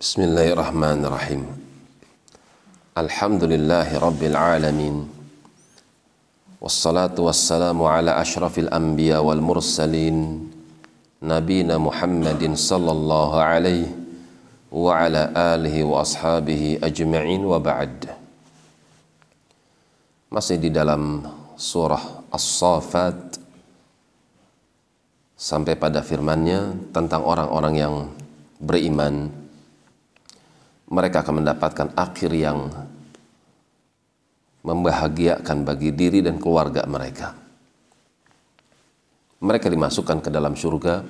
Bismillahirrahmanirrahim. Alhamdulillahi Rabbil Alamin. Wassalatu wassalamu sallallahu alaihi wa ala ajma'in wa ba'd. Surah As-Safat sampai pada firmannya tentang orang-orang yang beriman mereka akan mendapatkan akhir yang membahagiakan bagi diri dan keluarga mereka. Mereka dimasukkan ke dalam surga,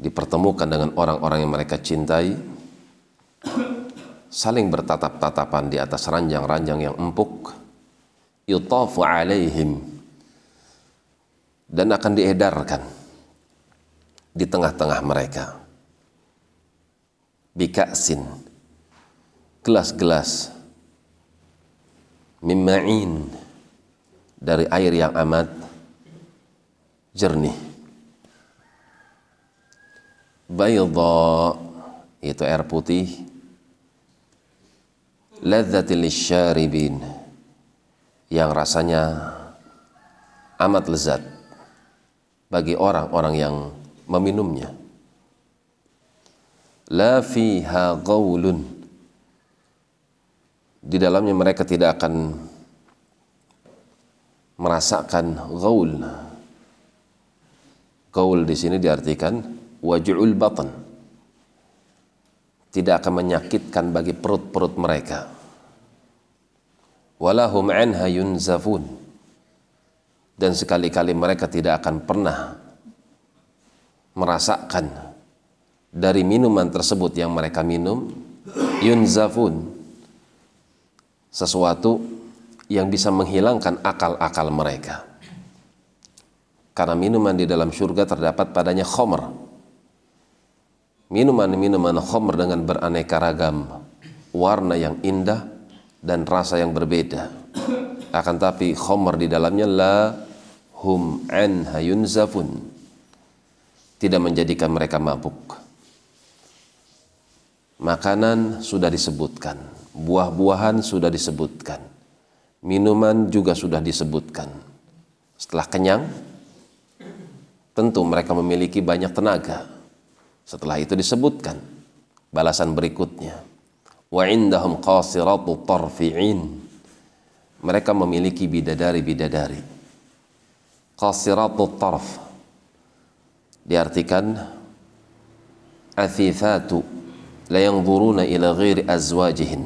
dipertemukan dengan orang-orang yang mereka cintai, saling bertatap-tatapan di atas ranjang-ranjang yang empuk, yutafu alaihim, dan akan diedarkan di tengah-tengah mereka bika'sin. Gelas-gelas. Mimma'in dari air yang amat jernih. Bayda. Itu air putih. Ladzatil syaribin yang rasanya amat lezat bagi orang-orang yang meminumnya la fiha gaulun di dalamnya mereka tidak akan merasakan gaul. Gaul di sini diartikan waj'ul batan tidak akan menyakitkan bagi perut-perut mereka. Walahum anha yunzafun. Dan sekali-kali mereka tidak akan pernah merasakan dari minuman tersebut yang mereka minum yunzafun sesuatu yang bisa menghilangkan akal-akal mereka. Karena minuman di dalam surga terdapat padanya khomer minuman-minuman khomer dengan beraneka ragam warna yang indah dan rasa yang berbeda. Akan tapi khomer di dalamnya la hum anha yunzafun. Tidak menjadikan mereka mabuk Makanan sudah disebutkan, buah-buahan sudah disebutkan, minuman juga sudah disebutkan. Setelah kenyang, tentu mereka memiliki banyak tenaga. Setelah itu disebutkan balasan berikutnya. Wa indahum qasiratu tarfi'in. Mereka memiliki bidadari-bidadari. Qasiratu tarf diartikan athithatu la yanzuruna ila ghairi azwajihin.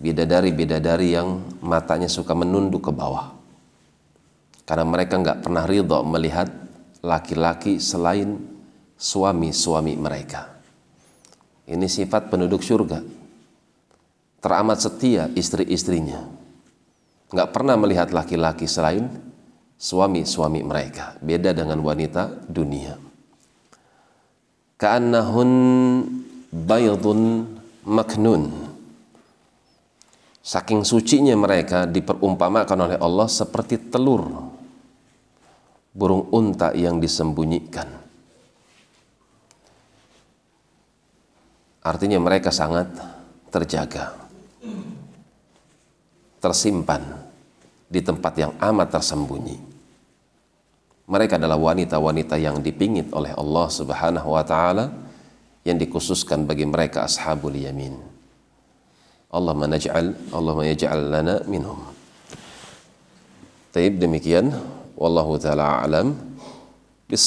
Bidadari-bidadari yang matanya suka menunduk ke bawah. Karena mereka nggak pernah ridho melihat laki-laki selain suami-suami mereka. Ini sifat penduduk surga. Teramat setia istri-istrinya. Nggak pernah melihat laki-laki selain suami-suami mereka. Beda dengan wanita dunia ka'annahun baydun maknun saking sucinya mereka diperumpamakan oleh Allah seperti telur burung unta yang disembunyikan. Artinya mereka sangat terjaga tersimpan di tempat yang amat tersembunyi mereka adalah wanita-wanita yang dipingit oleh Allah Subhanahu wa taala yang dikhususkan bagi mereka ashabul yamin. Allah naj'al Allah yaj'al lana minhum. Taib demikian wallahu taala alam bis